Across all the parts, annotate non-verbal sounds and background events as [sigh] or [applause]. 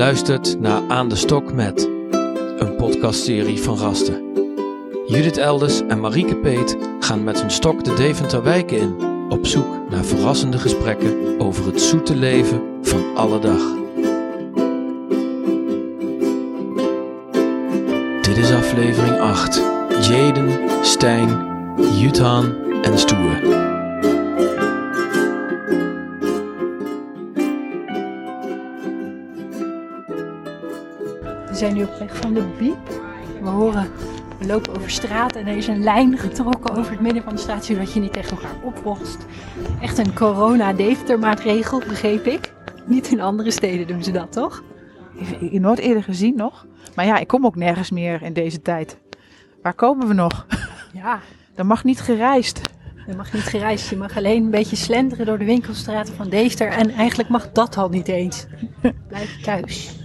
luistert naar Aan de Stok met, een podcastserie van Rasten. Judith Elders en Marieke Peet gaan met hun stok de Deventer wijken in, op zoek naar verrassende gesprekken over het zoete leven van alle dag. Dit is aflevering 8. Jaden, Stijn, Juthan en Stoer. Zijn nu op weg van de Biep. We horen, we lopen over straat en er is een lijn getrokken over het midden van de straat, zodat je niet tegen elkaar opbotst. Echt een corona-Deventer-maatregel, begreep ik. Niet in andere steden doen ze dat, toch? Ik heb nooit eerder gezien nog. Maar ja, ik kom ook nergens meer in deze tijd. Waar komen we nog? [laughs] Ja. Er mag niet gereisd. Je mag niet gereisd, je mag alleen een beetje slenteren door de winkelstraten van Deventer. En eigenlijk mag dat al niet eens. Blijf thuis.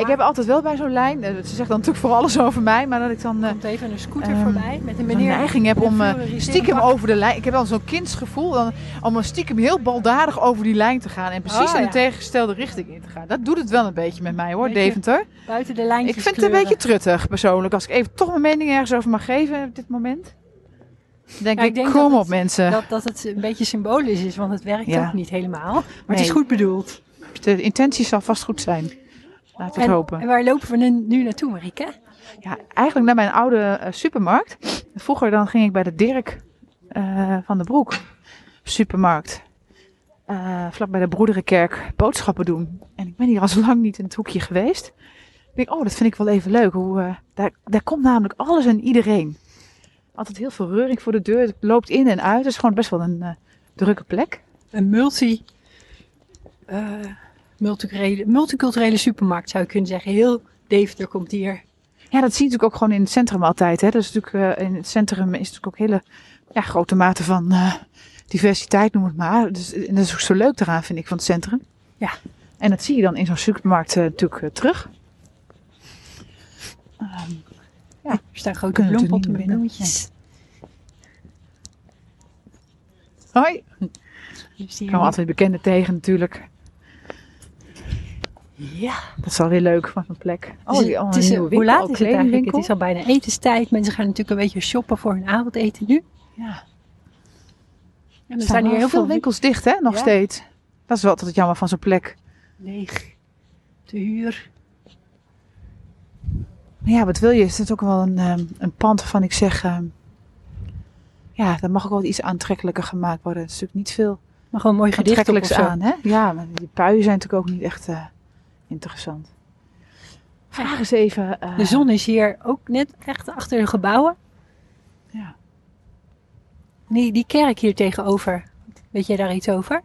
Ik heb altijd wel bij zo'n lijn, eh, ze zegt dan natuurlijk voor alles over mij, maar dat ik dan eh, komt even een scooter Ehm, voorbij met een meneer. neiging heb om eh, stiekem over de lijn. Ik heb dan zo'n kindsgevoel dan, om een stiekem heel baldadig over die lijn te gaan en precies Oh, in de tegengestelde richting in te gaan. Dat doet het wel een beetje met mij hoor, Beetje Deventer. buiten de lijntjes Ik vind het een beetje truttig persoonlijk. Als ik even toch mijn mening ergens over mag geven op dit moment. Denk Ja, ik ik, denk kom dat op het- mensen. Dat, dat het een beetje symbolisch is, want het werkt Ja. ook niet helemaal. Maar het is goed bedoeld. De intentie zal vast goed zijn. Laten we het En, hopen. en waar lopen we nu, naartoe, Marieke? Ja, eigenlijk naar mijn oude eh, supermarkt. Vroeger dan ging ik bij de Dirk eh, van de Broek supermarkt. eh vlak bij de Broederenkerk boodschappen doen. En ik ben hier al zo lang niet in het hoekje geweest. Ik denk, oh, dat vind ik wel even leuk. Hoe, eh, daar, daar komt namelijk alles en iedereen. Altijd heel veel reuring voor de deur. Het loopt in en uit. Het is gewoon best wel een eh, drukke plek. Een multi, eh, multiculturele, multiculturele supermarkt zou je kunnen zeggen. Heel Deventer komt hier. Ja, dat zie je natuurlijk ook gewoon in het centrum altijd. Hè. Dat is natuurlijk, eh, in het centrum is natuurlijk ook hele ja, grote mate van eh, diversiteit, noem het maar. Dus, en dat is ook zo leuk eraan, vind ik, van het centrum. Ja. En dat zie je dan in zo'n supermarkt eh, natuurlijk eh, terug. Ehm, Er staan grote bloempotten bloemetjes. hoi! Die Ik kwam altijd bekende tegen natuurlijk. Ja. Dat is wel weer leuk van een plek. Dus die- het een is, nieuwe hoe laat is het eigenlijk? Het is al bijna etenstijd. Mensen gaan natuurlijk een beetje shoppen voor hun avondeten nu. Ja. En Er staan hier heel veel winkels dicht, hè, nog Ja. steeds. Dat is wel altijd jammer van zo'n plek. leeg te huur. Ja, wat wil je? Is het ook wel een, ehm, een pand waarvan ik zeg... ehm, ja, dat mag ook wel iets aantrekkelijker gemaakt worden. Het is natuurlijk niet veel Maar gewoon mooi gedicht aan, hè? Ja, maar die puien zijn natuurlijk ook niet echt eh, interessant. Vraag eens even... eh, De zon is hier ook net echt achter de gebouwen. Ja. Die, die kerk hier tegenover. Weet jij daar iets over?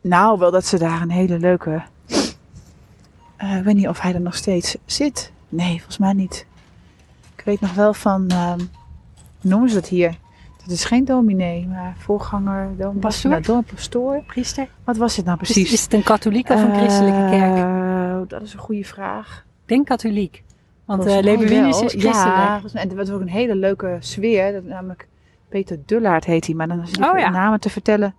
Nou, wel dat ze daar een hele leuke... eh, ik weet niet of hij er nog steeds zit. Nee, volgens mij niet. Ik weet nog wel van... ehm, hoe noemen ze dat hier? Dat is geen dominee, maar voorganger... Dom, Pastoor? Nou, pastoor. Priester? Wat was het nou Is, precies? is het een katholieke of een christelijke kerk? Eh, dat is een goede vraag. Ik denk katholiek. Want uh, is christelijk. Ja, en dat was ook een hele leuke sfeer. Dat, namelijk Peter Dullaert heet hij. Maar dan zit ik Oh, ja. namen te vertellen.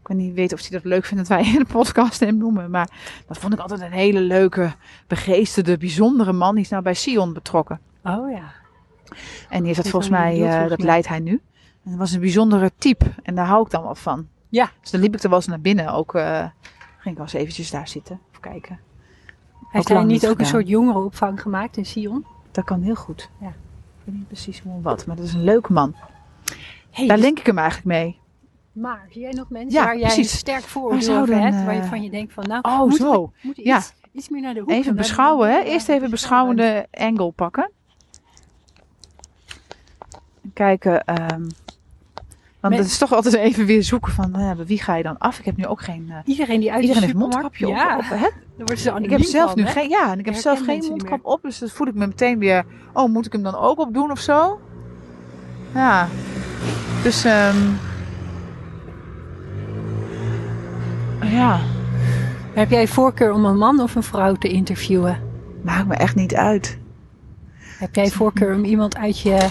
Ik weet niet weten of hij dat leuk vindt dat wij in [laughs] de podcast hem noemen. Maar dat vond ik altijd een hele leuke, begeesterde, bijzondere man. Die is nou bij Sion betrokken. Oh ja. En die is dat volgens mij, eh, dat leidt hij nu. En dat was een bijzondere type. En daar hou ik dan wel van. Ja. Dus dan liep ik er wel eens naar binnen. Ook eh, ging ik wel eens eventjes daar zitten. Of kijken. Heeft hij niet niet ook een soort jongerenopvang gemaakt in Sion? Dat kan heel goed. Ja. Ik weet niet precies hoe en wat. Maar dat is een leuke man. Hey, Daar dus- link ik hem eigenlijk mee. Maar zie jij nog mensen Ja, waar jij precies. sterk vooroordeel zouden over hebt? Waar je eh, van je denkt van nou, Oh, moet zo. moet iets, Ja. iets meer naar de hoek. Even beschouwen, hè? Eerst even beschouwen. beschouwende angle pakken. En kijken. ehm, want het is toch altijd even weer zoeken van nou wie ga je dan af? Ik heb nu ook geen. eh, Iedereen die uit iedereen de heeft mondkapje ja, op. op, hè? wordt ze Ik heb zelf van, nu hè? geen. Ja, en ik heb zelf geen mondkap op. Dus dat voel ik me meteen weer. Oh, moet ik hem dan ook opdoen of zo? Ja. Dus. ehm ja. Heb jij voorkeur om een man of een vrouw te interviewen? Maakt me echt niet uit. Heb jij voorkeur om iemand uit je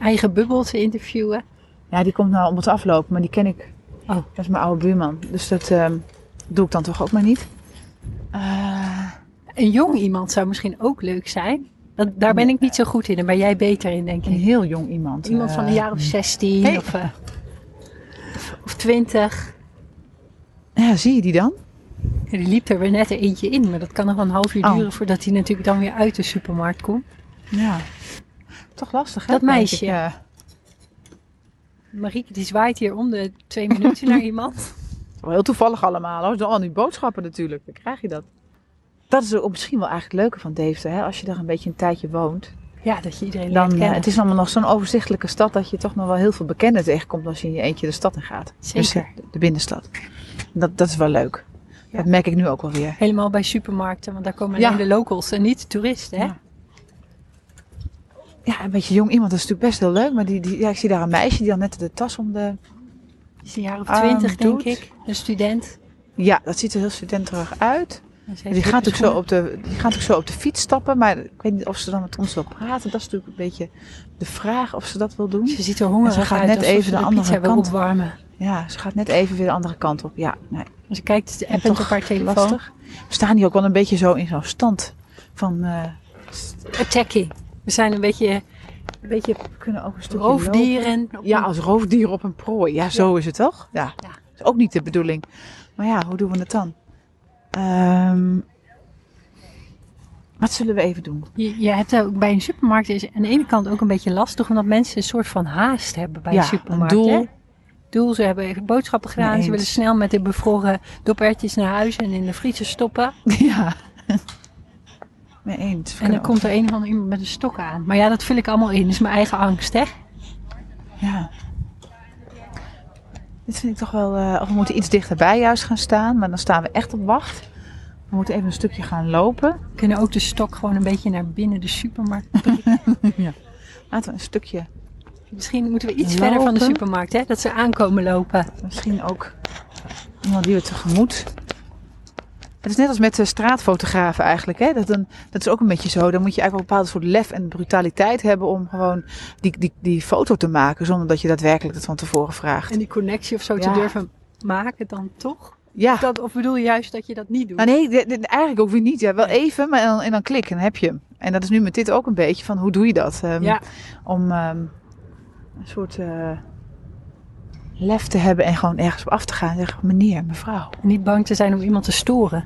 eigen bubbel te interviewen? Ja, die komt nou om het aflopen, maar die ken ik. Oh. Dat is mijn oude buurman. Dus dat ehm, doe ik dan toch ook maar niet. Een jong iemand zou misschien ook leuk zijn. Dat, daar ben ik niet zo goed in. Daar ben jij beter in, denk Een ik. heel jong iemand. Iemand van een eh, jaar of 16 Hey. of, eh, of, of 20. Ja, zie je die dan? Ja, die liep er weer net eentje in. Maar dat kan nog een half uur Oh. duren voordat hij natuurlijk dan weer uit de supermarkt komt. Ja. Toch lastig, hè? Dat meisje. ik, eh. Marieke die zwaait hier om de twee minuten naar [laughs] iemand. Wel heel toevallig allemaal hoor. Zo al die boodschappen natuurlijk. Dan krijg je dat. Dat is ook misschien wel eigenlijk het leuke van Deventer. Hè? Als je daar een beetje een tijdje woont. Ja, dat je iedereen Dan, eh, het is allemaal nog zo'n overzichtelijke stad dat je toch nog wel heel veel bekenden tegenkomt als je in je eentje de stad in gaat. Dus, Zeker. eh, de, binnenstad. Dat, dat is wel leuk. Ja. Dat merk ik nu ook wel weer. Helemaal bij supermarkten, want daar komen Ja. alleen de locals en niet de toeristen. Hè? Ja. Ja, een beetje jong iemand, dat is natuurlijk best heel leuk. Maar die, die, ja, ik zie daar een meisje die dan net de tas om de... Die is een jaar of twintig, denk ik. Een student. Ja, dat ziet er heel studenterig uit. Die gaat, natuurlijk zo op de, die gaat natuurlijk zo op de fiets stappen. Maar ik weet niet of ze dan met ons wil praten. Dat is natuurlijk een beetje de vraag of ze dat wil doen. Ze ziet er hongerig En ze gaat uit, net even de de andere kant. opwarmen. Ja, ze gaat net even weer de andere kant op. Ja, nee. Ze kijkt de En app op haar telefoon. lastig. We staan hier ook wel een beetje zo in zo'n stand van... eh, Attacking. We zijn een beetje, een beetje we kunnen ook een stukje roofdieren. Ja, als roofdier op een prooi. Ja, zo is het toch? Ja. Ja. Dat is ook niet de bedoeling. Maar ja, hoe doen we het dan? Ehm, wat zullen we even doen? Je, je hebt ook bij een supermarkt is aan de ene kant ook een beetje lastig, omdat mensen een soort van haast hebben bij Ja, een supermarkt. een doel. hè? Doel, ze hebben even boodschappen gedaan, ze willen snel met de bevroren dopertjes naar huis en in de vriezer stoppen. [laughs] Ja. Mee eens. We En dan komt er een of ander iemand met een stok aan. Maar ja, dat vul ik allemaal in, dat is mijn eigen angst, hè? Ja. Dit vind ik toch wel... eh, of we moeten iets dichterbij juist gaan staan. Maar dan staan we echt op wacht. We moeten even een stukje gaan lopen. We kunnen ook de stok gewoon een beetje naar binnen de supermarkt. [laughs] Laten we een stukje... Misschien moeten we iets Lopen. verder van de supermarkt, hè? Dat ze aankomen lopen. Misschien ook iemand die we tegemoet. Het is net als met de straatfotografen eigenlijk. Hè? Dat, een, dat is ook een beetje zo. Dan moet je eigenlijk een bepaald soort lef en brutaliteit hebben om gewoon die, die, die foto te maken. Zonder dat je daadwerkelijk dat van tevoren vraagt. En die connectie of zo te durven maken dan toch? Ja. Dat, of bedoel je juist dat je dat niet doet? Nou nee, eigenlijk ook weer niet. Ja, wel even, maar en dan, en dan klik en heb je hem. En dat is nu met dit ook een beetje van hoe doe je dat? Ehm, Ja, Om ehm, een soort eh, lef te hebben en gewoon ergens op af te gaan. En zeggen, meneer, mevrouw. en niet bang te zijn om iemand te storen.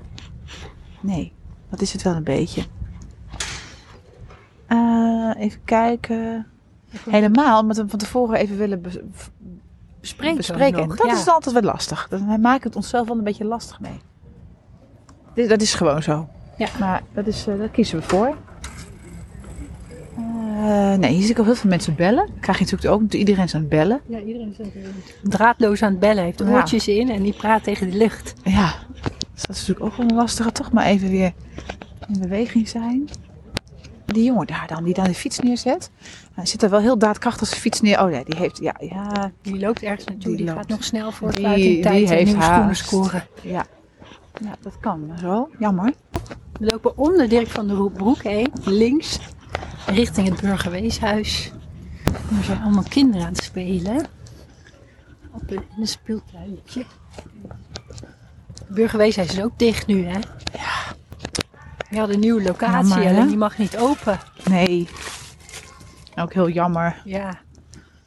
Nee, dat is het wel een beetje. Eh, even kijken. Helemaal, omdat we van tevoren even willen bes- Bespreken. dat ja. is altijd wel lastig. Dat- Wij maken het onszelf wel een beetje lastig mee. Dat is gewoon zo. Ja. Maar dat is, eh, daar kiezen we voor. Nee, hier zie ik al heel veel mensen bellen. Krijg je natuurlijk ook. Iedereen is aan het bellen. Ja, iedereen is draadloos aan het bellen. Heeft Ja. oortjes in en die praat tegen de lucht. Ja, dus dat is natuurlijk ook wel een lastige. Toch maar even weer in beweging zijn. Die jongen daar dan, die daar de fiets neerzet. Hij zit er wel heel daadkrachtig zijn fiets neer. Oh ja, die heeft, ja, ja, Die loopt ergens naartoe. Die Die, loopt. gaat nog snel voor het Die- die tijd en heeft nieuwe schoenen scoren. ja. Ja, dat kan zo. Jammer. We lopen om de Dirk van der Broek heen, links, richting het Burgerweeshuis. En er zijn allemaal kinderen aan het spelen. Op een, in een speeltuintje. Het Burgerweeshuis is ook dicht nu, hè? Ja. We hadden een nieuwe locatie, Jammer, alleen die mag niet open. Nee. Ook heel jammer. Ja.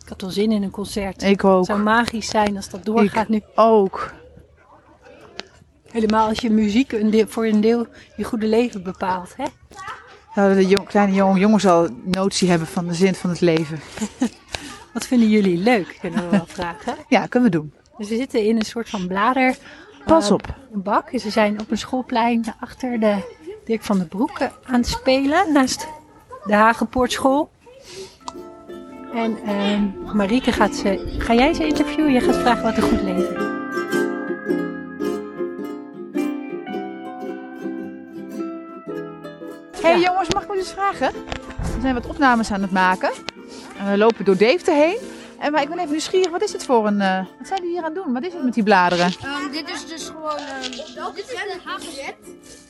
Ik had wel zin in een concert. Ik ook. Het zou magisch zijn als dat doorgaat nu. Ook. Helemaal als je muziek een deel, voor een deel je goede leven bepaalt. Hè? Zouden de jong, kleine jongen, jongens al notie hebben van de zin van het leven? [laughs] Wat vinden jullie leuk, kunnen we wel [laughs] vragen. Ja, kunnen we doen. Dus we zitten in een soort van blader. Pas eh, op. bak. Ze zijn op een schoolplein achter de Dirk van der Broek eh, aan het spelen. Naast de Hagenpoortschool. En ehm Marieke gaat ze... Ga jij ze interviewen? Jij gaat vragen wat een goed leven hey, Ja. jongens, mag ik me iets vragen? We zijn wat opnames aan het maken. En we lopen door Deventer heen. En maar ik ben even nieuwsgierig, wat is het voor een... eh, wat zijn jullie hier aan het doen? Wat is het met die bladeren? Ehm, dit is dus gewoon. ehm, dit is een hagezet.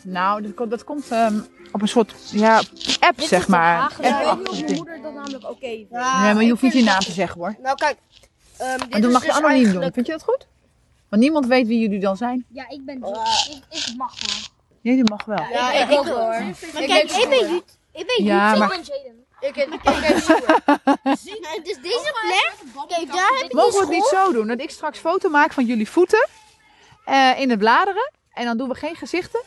Nou, dat, komt- dat komt ehm, op een soort ja, app, zeg maar. Ja, ik weet niet of mijn ding. moeder dat namelijk oké vindt. Nee, maar je hoeft niet je naam te zeggen hoor. Nou kijk, ehm, dit En dan is mag je dus anoniem doen. eigenlijk- Vind je dat goed? Want niemand weet wie jullie dan zijn. Ja, ik ben. Oh. Ik, ik mag wel. Nee, die mag wel. Ja, ik ook hoor. Maar kijk, ik ben Jut. Ik ben Ja, maar- Ik ik ik ben Sjoerd. Dus deze plek, kijk, daar heb je Mogen we het niet school. zo doen? Dat ik straks foto maak van jullie voeten eh, in de bladeren. En dan doen we geen gezichten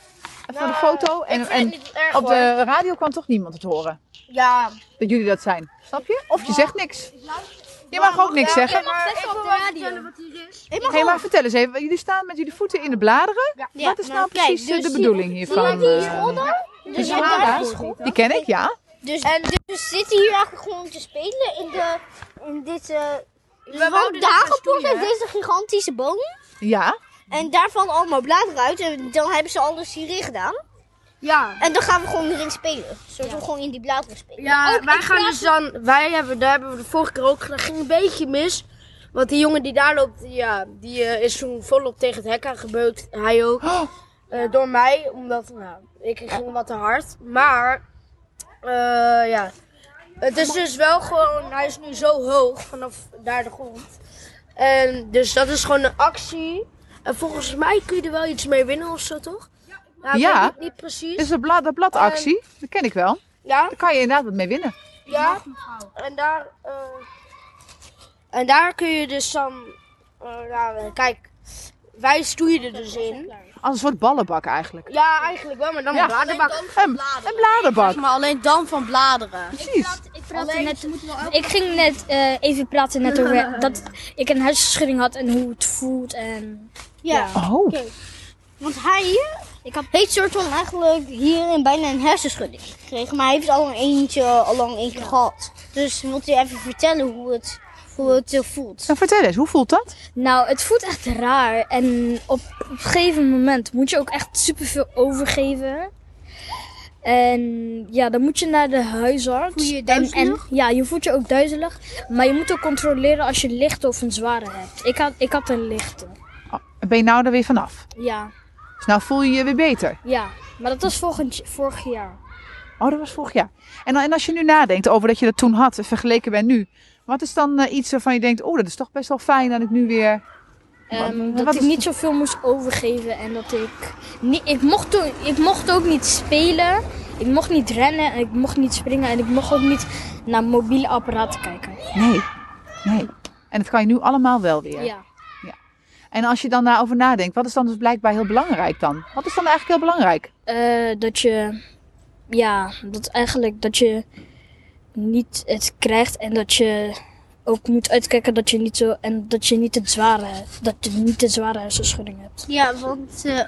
van de foto. En, en niet erg op de radio kan toch niemand het horen Ja, dat jullie dat zijn. Snap je? Of je zegt niks. Je mag ook niks zeggen. maar ik op de wel radio. vertellen wat hier is. Ik mag maar vertel eens even. Jullie staan met jullie voeten in de bladeren. Ja, Wat is nou kijk, precies eh, dus de die- bedoeling zie hiervan? je die eh? Dus die. Die ken ik, ja. Dus, en dus we zitten hier eigenlijk gewoon te spelen in, de, in dit... eh Dagenpoort bestoeien, heeft deze gigantische boom. Ja. En daar vallen allemaal bladeren uit. En dan hebben ze alles hierin gedaan. Ja. En dan gaan we gewoon erin spelen. Zodat we gewoon in die bladeren spelen. Ja, Ook wij gaan dus dan, wij hebben, daar hebben we de vorige keer ook gedaan, ging een beetje mis. Want die jongen die daar loopt, ja, die eh, is toen volop tegen het hek aangebeukt. Hij ook. Oh, Eh, door mij, omdat, nou, ik ging wat te hard. Maar, eh, ja. Het is dus wel gewoon, hij is nu zo hoog vanaf daar de grond. En dus dat is gewoon een actie. En volgens mij kun je er wel iets mee winnen of zo, toch? Ja, ik Ja. weet niet, niet precies. Is de, blad, de bladactie. Dat ken ik wel. ja, Daar kan je inderdaad wat mee winnen. ja. En daar, eh, en daar kun je dus dan, eh, nou, eh, kijk, wij stoeien er dus in. Als een soort ballenbak eigenlijk. Ja, eigenlijk wel, maar dan Ja. een bladerbak. Een, een bladerbak. Maar alleen dan van bladeren. Precies. Ik, praatte net, ik ging net eh, even praten net over [laughs] dat ik een hersenschudding had en hoe het voelt. En Ja. Oh. Want hij ik had heeft soort van eigenlijk hierin bijna een hersenschudding gekregen. Maar hij heeft al een eentje, al lang keer gehad. Dus wilt u even vertellen hoe het, hoe het eh, voelt? Nou, vertel eens, hoe voelt dat? Nou, het voelt echt raar. En op, op een gegeven moment moet je ook echt superveel overgeven. En ja, dan moet je naar de huisarts. Voel je je en, en duizelig? ja, je voelt je ook duizelig. Maar je moet ook controleren als je lichte of een zware hebt. Ik had, ik had een lichte. Oh, ben je nou er weer vanaf? Ja, Dus nou voel je je weer beter. ja. Maar dat was volgend, vorig jaar. Oh, dat was vorig jaar. En, en als je nu nadenkt over dat je dat toen had, vergeleken bij nu. Wat is dan eh, iets waarvan je denkt, oh, dat is toch best wel fijn dat ik nu weer... Ehm, Wat dat is- ik niet zoveel moest overgeven en dat ik niet, ik mocht, toen, ik mocht ook niet spelen, ik mocht niet rennen, en ik mocht niet springen en ik mocht ook niet naar mobiele apparaten kijken. Nee, nee. En dat kan je nu allemaal wel weer. Ja. En als je dan daarover nadenkt, wat is dan dus blijkbaar heel belangrijk dan? Wat is dan eigenlijk heel belangrijk? Eh, dat je, ja, dat eigenlijk dat je niet het krijgt en dat je ook moet uitkijken dat je niet zo en dat je niet te zware, dat je niet te zware hersenschudding hebt. Ja, want, eh,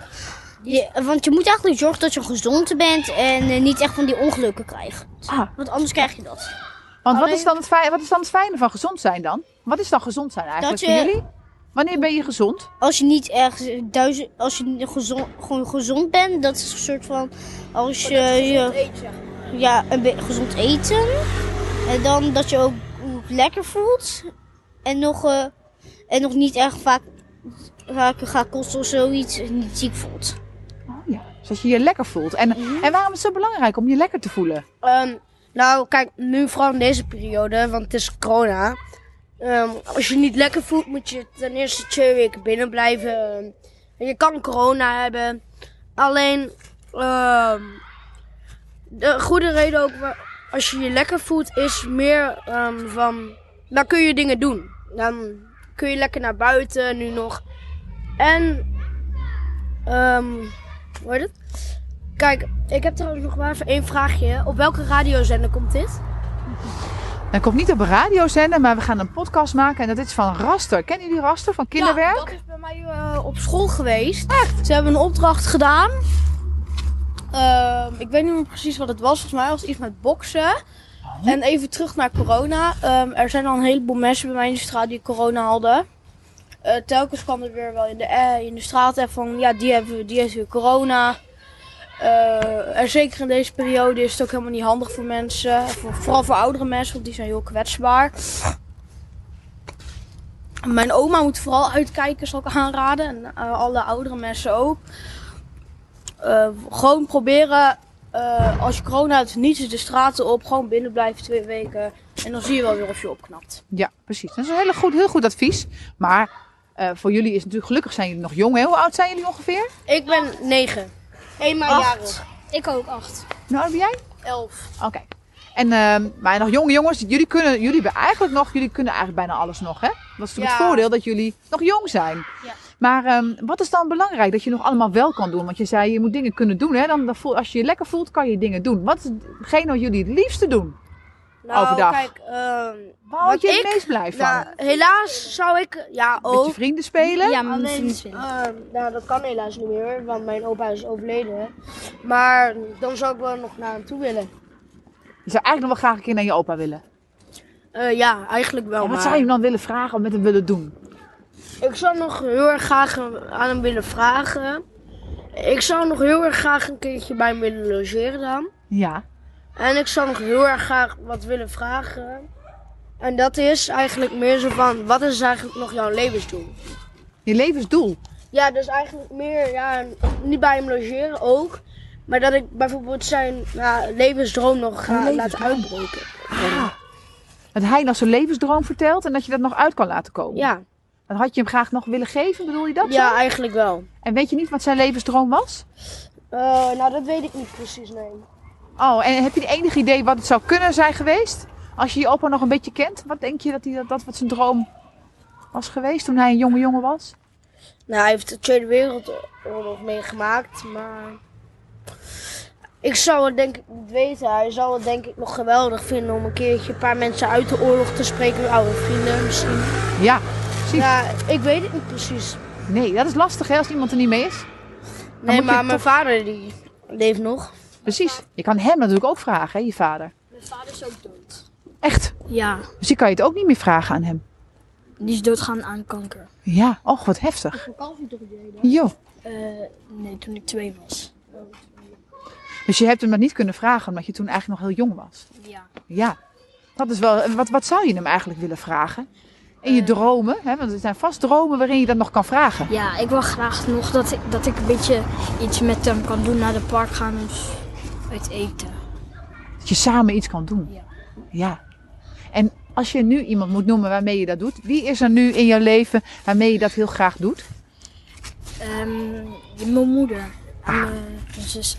je, want je moet eigenlijk zorgen dat je gezond bent en eh, niet echt van die ongelukken krijgt. Ah, Want anders krijg je dat. want wat is, dan het fijne, wat is dan het fijne van gezond zijn dan? Wat is dan gezond zijn eigenlijk Dat voor jullie? Wanneer ben je gezond? Als je niet ergens duizend, als je gezond, gewoon gezond bent, dat is een soort van als je, je ja, een beetje gezond eten. En dan dat je ook, ook lekker voelt. En nog, eh, en nog niet erg vaak, vaak gaat kosten of zoiets. en Niet ziek voelt. Oh ja, zodat je je lekker voelt. En, en waarom is het zo belangrijk om je lekker te voelen? Ehm, nou, kijk, nu vooral in deze periode, want het is corona. Ehm, als je niet lekker voelt, moet je ten eerste twee weken binnen blijven. Je kan corona hebben. Alleen, ehm, de goede reden ook, als je je lekker voelt, is meer ehm, van, dan kun je dingen doen. Dan kun je lekker naar buiten nu nog. En, hoe heet het? Kijk, ik heb trouwens nog wel even één vraagje. Op welke radiozender komt dit? Dat komt niet op een radiozender, maar we gaan een podcast maken. En dat is van Raster. Kennen jullie Raster van Kinderwerk? Ja, dat is bij mij eh, op school geweest. Ze hebben een opdracht gedaan. Ehm, ik weet niet meer precies wat het was. Volgens mij was het iets met boksen. En even terug naar corona. Ehm, er zijn al een heleboel mensen bij mij in de straat die corona hadden. Eh, telkens kwam er weer wel in de, eh, in de straat even van, ja, die, hebben, die heeft weer corona. Eh, en zeker in deze periode is het ook helemaal niet handig voor mensen. Voor, vooral voor oudere mensen, want die zijn heel kwetsbaar. Mijn oma moet vooral uitkijken, zal ik aanraden. En eh, alle oudere mensen ook. Eh, gewoon proberen, eh, als je corona hebt, niet de straten op. Gewoon binnen blijven twee weken. En dan zie je wel weer of je opknapt. Ja, precies. Dat is een hele goed, heel goed advies. Maar eh, voor jullie is natuurlijk, gelukkig zijn jullie nog jong. Hè? Hoe oud zijn jullie ongeveer? Ik ben negen. Eenmaal Acht. jarig. Ik ook acht. Nou, oud ben jij? Elf. Oké. En, ehm, maar nog jonge jongens, jullie kunnen, jullie hebben eigenlijk nog, jullie kunnen eigenlijk bijna alles nog, hè? Dat is natuurlijk het Ja. voordeel dat jullie nog jong zijn. Ja. Maar ehm, wat is dan belangrijk dat je nog allemaal wel kan doen? Want je zei, je moet dingen kunnen doen, hè? Dan, dan voel, als je je lekker voelt, kan je dingen doen. Wat is hetgeen wat jullie het liefste doen? Nou, Overdag. kijk, ehm Waar word je het meest blij van? nou, helaas zou ik, ja Met je ook. vrienden spelen? Ja, met mijn Alleen, vrienden spelen. ehm, nou, dat kan helaas niet meer, want mijn opa is overleden. Maar dan zou ik wel nog naar hem toe willen. Je zou eigenlijk nog wel graag een keer naar je opa willen. Eh, ja, eigenlijk wel. En wat maar zou je hem dan willen vragen of met hem willen doen? Ik zou nog heel erg graag aan hem willen vragen. Ik zou nog heel erg graag een keertje bij hem willen logeren dan. Ja. En ik zou nog heel erg graag wat willen vragen. En dat is eigenlijk meer zo van, wat is eigenlijk nog jouw levensdoel? Je levensdoel. Ja, dus eigenlijk meer, ja, niet bij hem logeren ook. Maar dat ik bijvoorbeeld zijn ja, levensdroom nog ga laten uitbreken. Ah. Dat hij nog zijn levensdroom vertelt en dat je dat nog uit kan laten komen. Ja, Dat had je hem graag nog willen geven, bedoel je dat ja, zo? eigenlijk wel. En weet je niet wat zijn levensdroom was? Eh, nou, dat weet ik niet precies, nee. Oh, en heb je enig idee wat het zou kunnen zijn geweest? Als je je opa nog een beetje kent, wat denk je dat, hij, dat, dat wat zijn droom was geweest toen hij een jonge jongen was? Nou, hij heeft de Tweede Wereldoorlog meegemaakt, maar... Ik zou het denk ik niet weten. Hij zou het denk ik nog geweldig vinden om een keertje een paar mensen uit de oorlog te spreken. Oude vrienden misschien. Ja, precies. Ja, ik weet het niet precies. Nee, dat is lastig hè, als iemand er niet mee is. Nee, maar mijn toch- vader die leeft nog. Precies. Je kan hem natuurlijk ook vragen, hè, je vader. Mijn vader is ook dood. Echt. Ja, Dus die kan je het ook niet meer vragen aan hem. die is doodgaan aan kanker. Ja, och, wat heftig. Jo. Eh, nee, toen ik twee was. Dus je hebt hem dat niet kunnen vragen omdat je toen eigenlijk nog heel jong was. Ja. Ja. Dat is wel, wat, wat zou je hem eigenlijk willen vragen? In je dromen, hè? want er zijn vast dromen waarin je dat nog kan vragen. Ja, ik wil graag nog dat ik, dat ik een beetje iets met hem kan doen. Naar de park gaan of uit eten. Dat je samen iets kan doen. Ja. Ja. En als je nu iemand moet noemen waarmee je dat doet, wie is er nu in jouw leven waarmee je dat heel graag doet? Ehm, mijn moeder en mijn mijn zus.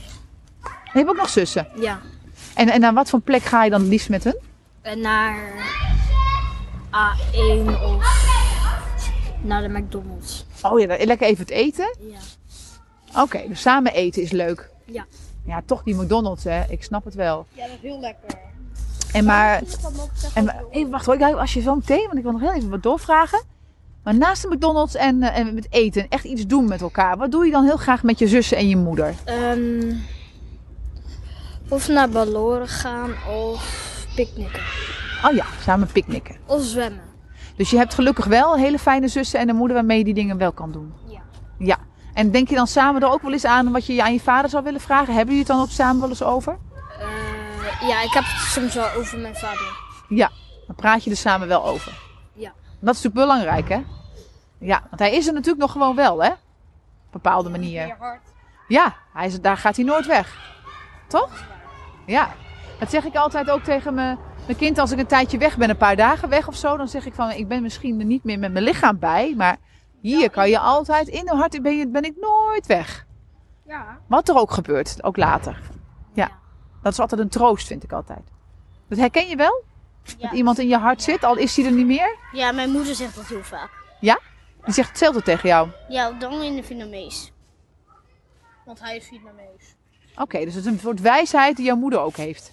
Je hebt ook nog zussen. Ja. En, en naar wat voor plek ga je dan het liefst met hun? En naar A1 of naar de McDonald's. Oh ja, lekker even het eten. Ja. Oké, dus samen eten is leuk. Ja. Ja, toch die McDonald's, hè? Ik snap het wel. Ja, dat is heel lekker. En maar, en, even wacht hoor, ik- als je zo meteen, want ik wil nog heel even wat doorvragen. Maar naast de McDonald's en, eh, en met eten, echt iets doen met elkaar. Wat doe je dan heel graag met je zussen en je moeder? Ehm, of naar balloren gaan of picknicken. Oh ja, samen picknicken. Of zwemmen. Dus je hebt gelukkig wel hele fijne zussen en een moeder waarmee je die dingen wel kan doen. Ja. Ja. En denk je dan samen er ook wel eens aan wat je aan je vader zou willen vragen? Hebben jullie het dan ook samen wel eens over? Eh, ja, ik heb het soms wel over mijn vader. Ja, dan praat je er samen wel over. Ja. Dat is natuurlijk belangrijk, hè? Ja, want hij is er natuurlijk nog gewoon wel, hè? Op bepaalde manier. Ja, hij is, daar gaat hij nooit weg. Toch? Ja. Dat zeg ik altijd ook tegen mijn, mijn kind als ik een tijdje weg ben, een paar dagen weg of zo. Dan zeg ik van, ik ben misschien er niet meer met mijn lichaam bij, maar hier kan je altijd, in mijn hart ben, je, ben ik nooit weg. Ja. Wat er ook gebeurt, ook later. Ja. Ja. Dat is altijd een troost, vind ik altijd. Dat herken je wel? Ja. Dat iemand in je hart zit, al is hij er niet meer. Ja, mijn moeder zegt dat heel vaak. Die zegt hetzelfde tegen jou. Ja, dan in de Vietnamees. Want hij is Vietnamees. Oké, dus het is een soort wijsheid die jouw moeder ook heeft.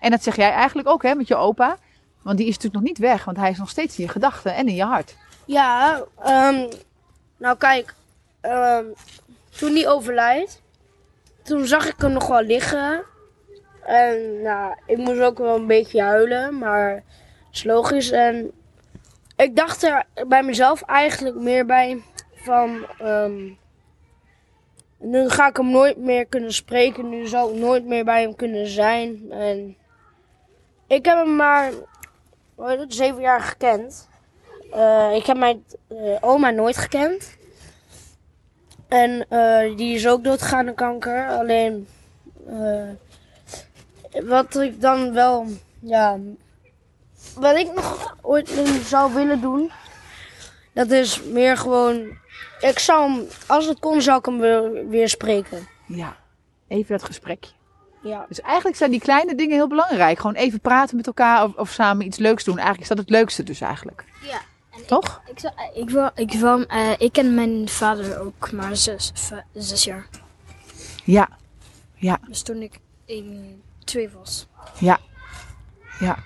En dat zeg jij eigenlijk ook, hè, met je opa. Want die is natuurlijk nog niet weg, want hij is nog steeds in je gedachten en in je hart. Ja, ehm, nou kijk, ehm, toen hij overlijdt, toen zag ik hem nog wel liggen. En nou, ik moest ook wel een beetje huilen, maar het is logisch. En ik dacht er bij mezelf eigenlijk meer bij van, ehm, nu ga ik hem nooit meer kunnen spreken, nu zal ik nooit meer bij hem kunnen zijn. En ik heb hem maar, zeven jaar gekend. Eh, ik heb mijn eh, oma nooit gekend. En eh, die is ook doodgegaan aan kanker. Alleen, wat ik dan wel, ja, wat ik nog ooit zou willen doen. Dat is meer gewoon... Ik zou hem, als het kon, zou ik hem weer, weer spreken. Ja, even dat gesprekje. Ja. Dus eigenlijk zijn die kleine dingen heel belangrijk. Gewoon even praten met elkaar of, of samen iets leuks doen. Eigenlijk is dat het leukste dus eigenlijk. Ja. Toch? Ik, zou- eh, ik, wil, ik, wil, eh, ik ken mijn vader ook maar zes, zes jaar. Ja, ja, Dus toen ik in twee was. ja. Ja,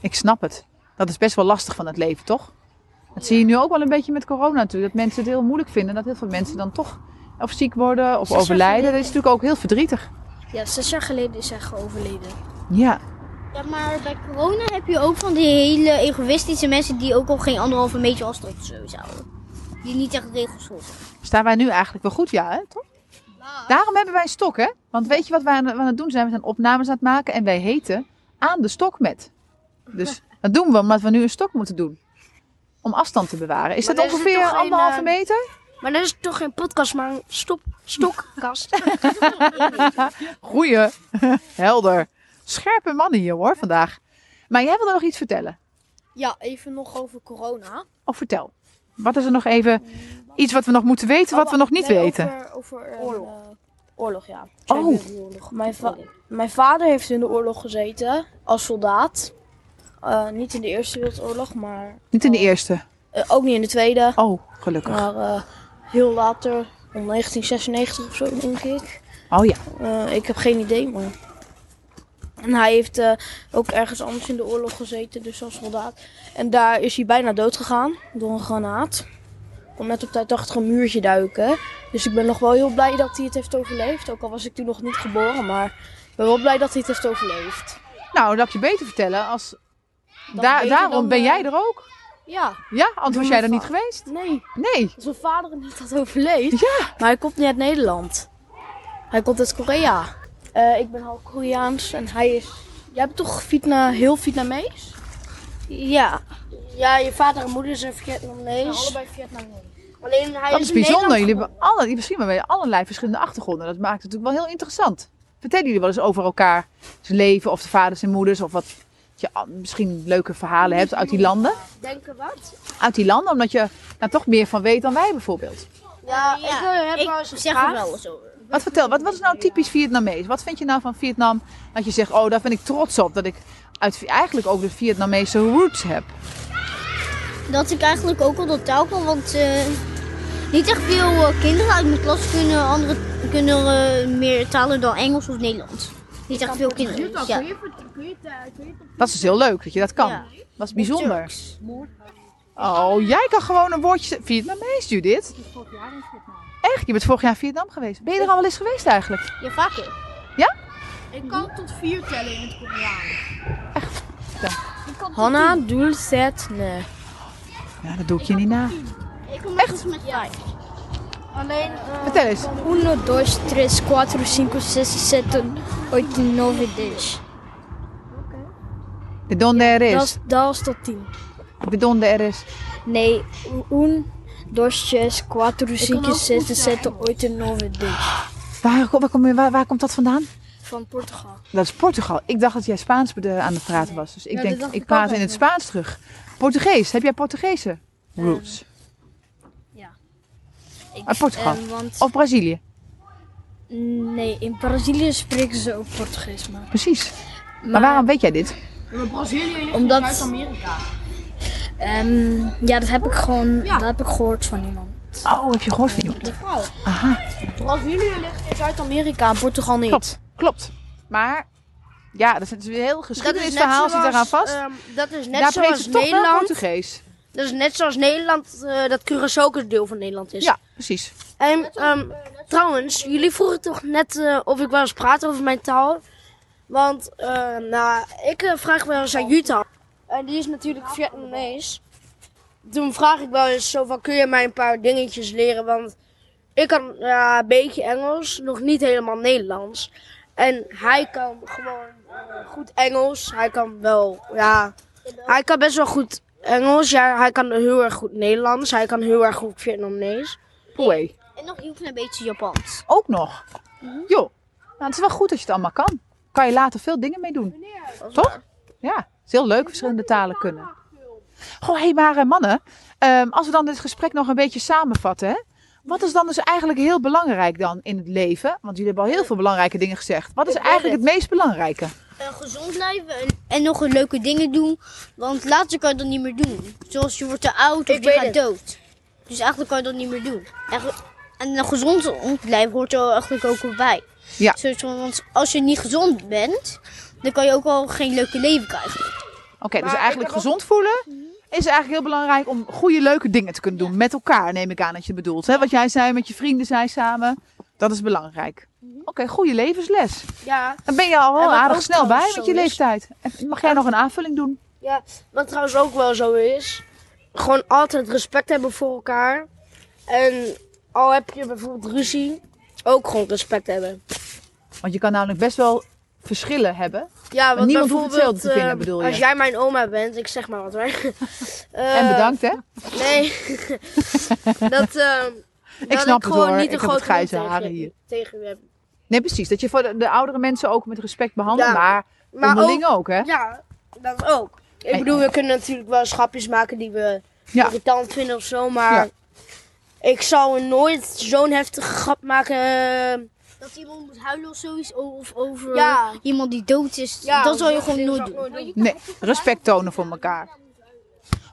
ik snap het. Dat is best wel lastig van het leven, toch? Dat zie je nu ook wel een beetje met corona natuurlijk. Dat mensen het heel moeilijk vinden. Dat heel veel mensen dan toch of ziek worden of overlijden. Dat is natuurlijk ook heel verdrietig. Ja, zes jaar geleden is hij overleden. Ja, Ja, maar bij corona heb je ook van die hele egoïstische mensen die ook al geen anderhalve meter afstand zo houden. Die niet echt regels volgen. staan wij nu eigenlijk wel goed, ja, hè? toch? Daarom hebben wij een stok, hè? Want weet je wat wij aan, aan het doen zijn? We zijn opnames aan het maken en wij heten aan de stok met. Dus [laughs] dat doen we omdat we nu een stok moeten doen. Om afstand te bewaren. Is Maar dat er is ongeveer anderhalve eh, meter? Maar dat is toch geen podcast, maar een stop, [laughs] stokkast. Goeie, [laughs] helder. Scherpe mannen hier hoor, vandaag. Maar jij wilde nog iets vertellen. Ja, even nog over corona. Of vertel. Wat is er nog even iets wat we nog moeten weten, wat we nog niet Nee, weten? Over, over eh, Oorlog. eh, oorlog, ja. Oh. Mijn, va- mijn vader heeft in de oorlog gezeten als soldaat. Eh, niet in de Eerste Wereldoorlog, maar Niet in de eerste. ook niet in de Tweede. Oh, gelukkig. Maar eh, heel later, om 1996 of zo, denk ik. Oh ja. Eh, ik heb geen idee, maar. En hij heeft eh, ook ergens anders in de oorlog gezeten, dus als soldaat. En daar is hij bijna dood gegaan door een granaat. Kon net op tijd achter een muurtje duiken. Dus ik ben nog wel heel blij dat hij het heeft overleefd. Ook al was ik toen nog niet geboren, maar ik ben wel blij dat hij het heeft overleefd. Nou, dat je beter vertellen als... Daarom ben eh, jij er ook. Ja, Ja, anders was jij er niet geweest. nee. Nee. Als mijn vader het niet had overleefd. Ja. Maar hij komt niet uit Nederland. Hij komt uit Korea. Eh, ik ben half Koreaans en hij is... Jij bent toch Vietna, heel Vietnamees? Ja. Ja, je vader en moeder zijn Vietnamees. allebei Vietnamees. Alleen hij Dat is bijzonder. Jullie hebben alle, misschien wel weer allerlei verschillende achtergronden. Dat maakt het natuurlijk wel heel interessant. Vertellen jullie wel eens over elkaar zijn leven of de vaders en moeders of wat je misschien leuke verhalen hebt uit die landen? Denken wat? Uit die landen, omdat je daar toch meer van weet dan wij bijvoorbeeld. Ja, ik eh, heb ik zeg er wel eens over. Wat vertel, wat, wat is nou typisch Vietnamees? Wat vind je nou van Vietnam dat je zegt, oh daar ben ik trots op dat ik uit, eigenlijk ook de Vietnamese roots heb? Dat ik eigenlijk ook al de taal kan, want eh, niet echt veel eh, kinderen uit mijn klas kunnen, andere, kunnen eh, meer talen dan Engels of Nederlands. Niet echt veel kinderen. Ja. Dat is dus heel leuk dat je dat kan. Ja. Dat is bijzonder. Oh, jij kan gewoon een woordje... Vietnamees, Judith? Echt? Je bent vorig jaar in Vietnam geweest. Ben je er al wel eens geweest eigenlijk? Ja, vaker. Ik kan tot vier tellen in het Koreaans. Ja. Hanna, dul, set, nee. Ja, dat doe ik je niet na. Ik kom echt met vijf. Alleen, eh, Vertel eens. 1, 2, 3, 4, 5, 6, 7, 8, 9, 10. De donde er Dat is. dat was tot 10. De donde er is. Nee, 1, 2, 3, 4, 5, 6, 7, 8, 9, 10. Waar, waar, kom je, waar, waar komt dat vandaan? Van Portugal. Dat is Portugal. Ik dacht dat jij Spaans aan het praten was. Dus ik dat denk, ik ik praat in het Spaans terug. Portugees. Heb jij Portugese roots? Ik, Uit Portugal? eh, want, Of Brazilië? nee, in Brazilië spreken ze ook Portugees. Maar, Precies. Maar waarom weet jij dit? Omdat, Zuid-Amerika. Ehm, ja, dat heb ik gewoon dat heb ik gehoord van iemand. Oh, heb je gehoord van iemand? Aha, Brazilië ligt in Zuid-Amerika Portugal niet. klopt. Klopt. Maar, ja, dat is een heel geschiedenisverhaal zit eraan vast. ehm, dat is net Daar zoals ze wel Nederland. Portugees. Dat is net zoals Nederland, eh, dat Curaçao ook een deel van Nederland is. Ja, precies. En ehm, trouwens, jullie vroegen toch net eh, of ik wel eens praat over mijn taal. Want eh, nou, ik vraag wel eens aan Utah. En die is natuurlijk Vietnamees. Toen vraag ik wel eens zo van, kun je mij een paar dingetjes leren? Want ik kan ja, een beetje Engels, nog niet helemaal Nederlands. En hij kan gewoon goed Engels. Hij kan wel, ja, hij kan best wel goed Engels. Ja, hij kan heel erg goed Nederlands. Hij kan heel erg goed Vietnamees. Poei. En nog een heel klein beetje Japans. Ook nog. Joh, nou, het is wel goed dat je het allemaal kan. Kan je later veel dingen mee doen. Toch? Ja, is heel leuk verschillende talen kunnen. Goh, hé, hey, maar mannen, ehm, als we dan dit gesprek nog een beetje samenvatten, hè? Wat is dan dus eigenlijk heel belangrijk dan in het leven? Want jullie hebben al heel veel belangrijke dingen gezegd. Wat is eigenlijk het meest belangrijke? Eh, gezond blijven en, en nog een leuke dingen doen. Want later kan je dat niet meer doen. Zoals je wordt te oud of Ik je gaat het. dood. Dus eigenlijk kan je dat niet meer doen. En een gezond blijven hoort er eigenlijk ook wel bij. Ja. Zoals want als je niet gezond bent, dan kan je ook al geen leuke leven krijgen. Oké, dus eigenlijk gezond voelen is eigenlijk heel belangrijk om goede, leuke dingen te kunnen doen. Met elkaar, neem ik aan dat je bedoelt. Hè? Wat jij zei, met je vrienden zei samen. Dat is belangrijk. Oké, goede levensles. Ja, Dan ben je al wel wat aardig snel bij met je leeftijd. En Mag jij nog een aanvulling doen? ja, wat trouwens ook wel zo is. Gewoon altijd respect hebben voor elkaar. En al heb je bijvoorbeeld ruzie, ook gewoon respect hebben. Want je kan namelijk best wel verschillen hebben. Ja, want niemand hoeft bijvoorbeeld, hetzelfde te vinden, eh, bedoel je? Als jij mijn oma bent, ik zeg maar wat. Eh, [laughs] en bedankt hè. Nee. [laughs] dat, eh Ik snap het gewoon hoor. niet een heb het grijze haren hier. Tegen je hebt. Nee, precies. Dat je voor de, de oudere mensen ook met respect behandelt. Ja, maar Maar onderling ook, ook, hè. ja, dat ook. Ik bedoel, we kunnen natuurlijk wel schapjes maken die we Ja. irritant vinden of zo, maar ik zou nooit zo'n heftige grap maken. Dat iemand moet huilen of zoiets. Of over Ja. iemand die dood is. Ja, dat zou je dat gewoon nooit ik doen. Nee, respect tonen voor elkaar.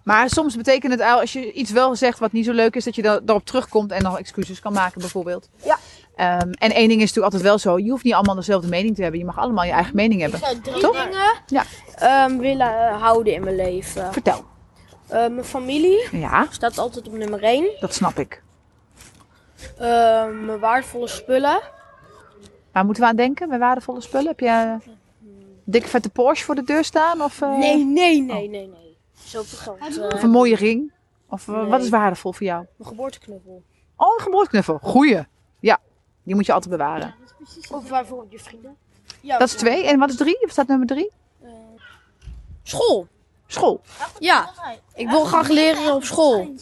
Maar soms betekent het al- als je iets wel zegt wat niet zo leuk is, dat je da- daarop terugkomt en nog excuses kan maken, bijvoorbeeld. Ja. Ehm, en één ding is natuurlijk altijd wel zo: je hoeft niet allemaal dezelfde mening te hebben. Je mag allemaal je eigen mening hebben. zou drie Toch? dingen. ehm, willen eh, houden in mijn leven. Vertel. Eh, mijn familie Ja, staat altijd op nummer 1. dat snap ik. mijn waardevolle spullen. Waar moeten we aan denken bij waardevolle spullen? Heb je een dikke vette Porsche voor de deur staan? Of, eh, Nee, nee, nee, nee, nee. Zoveel geld. eh, of een mooie ring? Of eh, Nee. wat is waardevol voor jou? mijn geboorteknuffel. Oh, een geboorteknuffel. Goeie. Ja, die moet je altijd bewaren. Of bijvoorbeeld je vrienden. Ja, Dat is twee. En wat is drie? Of staat nummer drie? School. School. Ja, ik wil graag leren op school.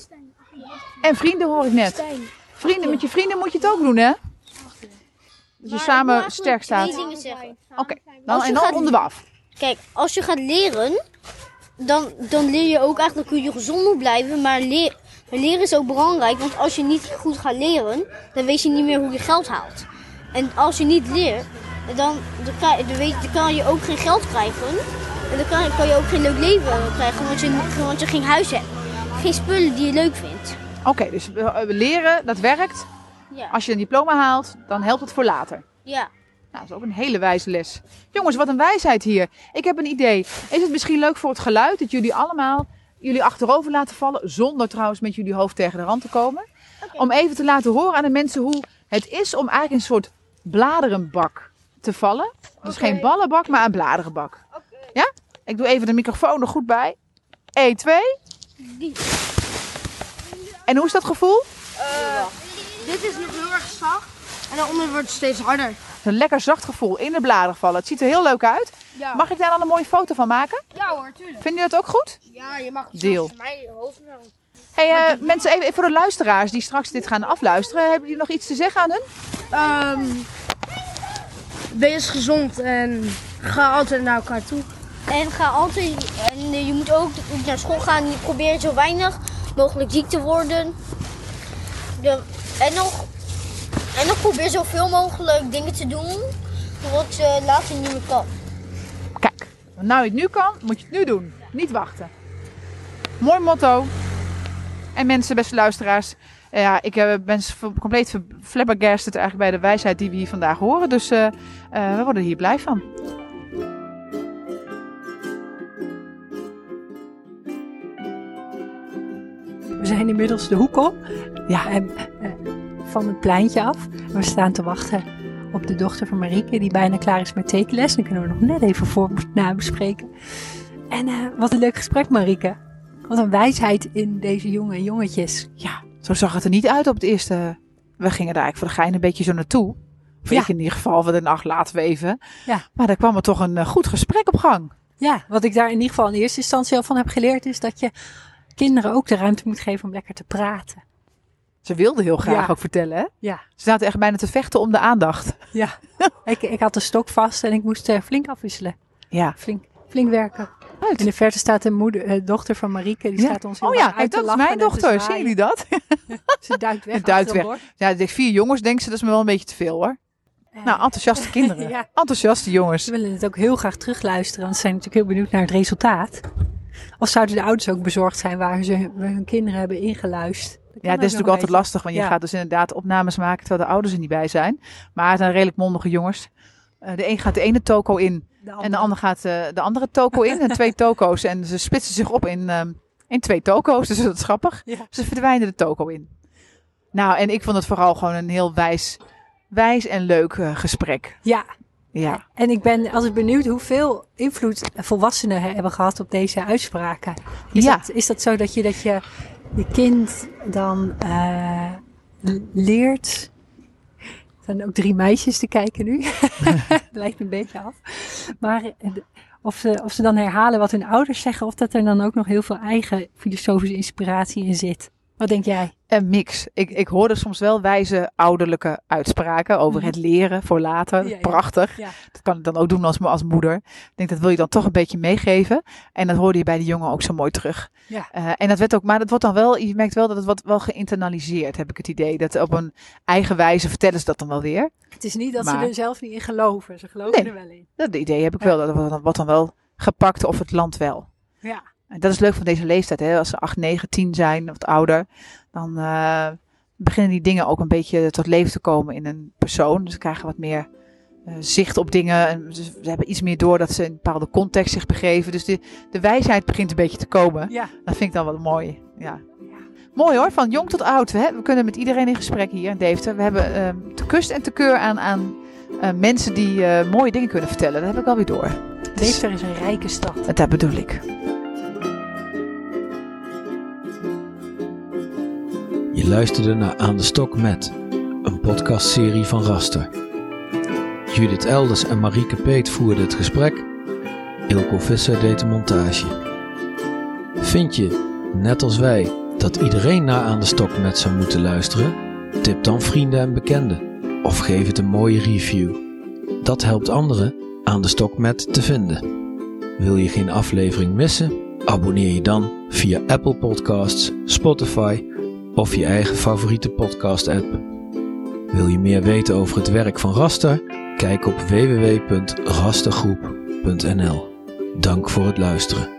En vrienden hoor ik net. Vrienden, met je vrienden moet je het ook doen, hè? Dat je samen sterk staat. Twee dingen zeggen. Oké, dan, en dan gaat- ronden we af. Kijk, als je gaat leren, dan, dan leer je ook eigenlijk hoe je gezond moet blijven. Maar leer, leren is ook belangrijk, want als je niet goed gaat leren, dan weet je niet meer hoe je geld haalt. En als je niet leert, dan, dan, weet, dan kan je ook geen geld krijgen. En dan kan, kan je ook geen leuk leven krijgen, want je, want je geen huis hebt. Geen spullen die je leuk vindt. Oké, dus we leren, dat werkt. Ja. Als je een diploma haalt, dan helpt het voor later. ja. Nou, dat is ook een hele wijze les. Jongens, wat een wijsheid hier. Ik heb een idee. Is het misschien leuk voor het geluid dat jullie allemaal jullie achterover laten vallen, zonder trouwens met jullie hoofd tegen de rand te komen? Om even te laten horen aan de mensen hoe het is om eigenlijk een soort bladerenbak te vallen. Dus geen ballenbak, maar een bladerenbak. Ja? Ik doe even de microfoon er goed bij. 1, 2. En hoe is dat gevoel? Dit is nog heel erg zacht. En daaronder wordt het steeds harder. Een lekker zacht gevoel in de bladeren vallen. Het ziet er heel leuk uit. Ja, Mag ik daar dan een mooie foto van maken? ja hoor, tuurlijk. Vinden jullie dat ook goed? Ja, je mag Deel. mijn hoofd wel. Hey, eh, mensen, even voor de luisteraars die straks dit gaan afluisteren. Hebben jullie nog iets te zeggen aan hun? Ehm, wees gezond en ga altijd naar elkaar toe. En ga altijd, en eh, je moet ook naar school gaan. Je probeert zo weinig mogelijk ziek te worden. De, en, nog, en nog probeer zoveel mogelijk dingen te doen. Wat je later niet meer kan. Kijk, want nou je het nu kan, moet je het nu doen. Niet wachten. Mooi motto. En mensen, beste luisteraars. eh, Ja, ik eh, ben compleet flabbergasted eigenlijk bij de wijsheid die we hier vandaag horen. Dus eh, eh, we worden hier blij van. We zijn inmiddels de hoek op. Ja. En, van het pleintje af. We staan te wachten op de dochter van Marieke, die bijna klaar is met tekenles. Dan kunnen we nog net even voor nabespreken. En eh, wat een leuk gesprek, Marieke. Wat een wijsheid in deze jonge jongetjes. Ja, zo zag het er niet uit op het eerste. We gingen daar eigenlijk voor de gein een beetje zo naartoe. Of Ja. ik in ieder geval, van de nacht laten we even. Ja. Maar daar kwam er toch een eh, goed gesprek op gang. Ja, wat ik daar in ieder geval in eerste instantie al van heb geleerd, is dat je kinderen ook de ruimte moet geven om lekker te praten. Ze wilde heel graag Ja. ook vertellen, hè? Ja. Ze zaten echt bijna te vechten om de aandacht. Ja. [laughs] ik, ik had de stok vast en ik moest eh, flink afwisselen. Ja. Flink, flink werken. uit. In de verte staat de moeder, eh, dochter van Marieke. Die Ja. staat ons heel Oh ja, uit kijk, te dat is mijn dochter. Zien jullie dat? [laughs] Ze duikt weg. Duikt weg. bord. Ja, denk, vier jongens, denken ze, dat is me wel een beetje te veel hoor. Nou, enthousiaste kinderen. [laughs] Ja. Enthousiaste jongens. Ze willen het ook heel graag terugluisteren, want ze zijn natuurlijk heel benieuwd naar het resultaat. Of zouden de ouders ook bezorgd zijn waar ze hun, hun kinderen hebben ingeluisterd? Ja, dat is natuurlijk altijd lastig, want je gaat dus inderdaad opnames maken terwijl de ouders er niet bij zijn. Maar het zijn redelijk mondige jongens. Eh, de een gaat de ene toko in en de ander gaat eh, de andere toko in. En twee [laughs] toko's. En ze splitsen zich op in, ehm, in twee toko's, dus dat is grappig. Ja. Ze verdwijnen de toko in. Nou, en ik vond het vooral gewoon een heel wijs, wijs en leuk eh, gesprek. Ja, Ja. en ik ben altijd benieuwd hoeveel invloed volwassenen hebben gehad op deze uitspraken. Is, Ja. dat, is dat zo dat je dat je, je kind dan eh, leert? Er zijn ook drie meisjes te kijken nu. [laughs] Lijkt een beetje af. Maar eh, of ze, of ze dan herhalen wat hun ouders zeggen, of dat er dan ook nog heel veel eigen filosofische inspiratie in zit. Wat denk jij? Een mix. Ik, ik hoorde soms wel wijze ouderlijke uitspraken over Mhm. het leren voor later. Ja, ja. Prachtig. Ja. Dat kan ik dan ook doen als, als moeder. Ik denk dat wil je dan toch een beetje meegeven. En dat hoorde je bij de jongen ook zo mooi terug. Ja. Eh, en dat werd ook, maar dat wordt dan wel, je merkt wel dat het wordt wel geïnternaliseerd, heb ik het idee. Dat op een eigen wijze vertellen ze dat dan wel weer. Het is niet dat Maar- ze er zelf niet in geloven. Ze geloven Nee. er wel in. Dat idee heb ik wel. Dat wordt dan wel gepakt of het land wel. Ja. En dat is leuk van deze leeftijd. Hè? Als ze 8, 9, 10 zijn of wat ouder, dan eh, beginnen die dingen ook een beetje tot leven te komen in een persoon. Dus ze krijgen wat meer eh, zicht op dingen. En ze, ze hebben iets meer door dat ze in een bepaalde context zich begeven. Dus de, de wijsheid begint een beetje te komen. Ja. Dat vind ik dan wel mooi. Ja. Mooi hoor, van jong tot oud. Hè? We kunnen met iedereen in gesprek hier in Deventer. We hebben eh, te kust en te keur aan, aan eh, mensen die mooie dingen kunnen vertellen. Dat heb ik alweer door. Deventer is een rijke stad. dat bedoel ik. Luisterde naar Aan de Stok met, een podcastserie van Raster. Judith Elders en Marieke Peet voerden het gesprek. Ilko Visser deed de montage. Vind je, net als wij, dat iedereen naar Aan de Stok met zou moeten luisteren? Tip dan vrienden en bekenden. Of geef het een mooie review. Dat helpt anderen Aan de Stok met te vinden. Wil je geen aflevering missen? Abonneer je dan via Apple Podcasts, Spotify of je eigen favoriete podcast-app. Wil je meer weten over het werk van Raster? Kijk op www.rastergroep.nl. Dank voor het luisteren.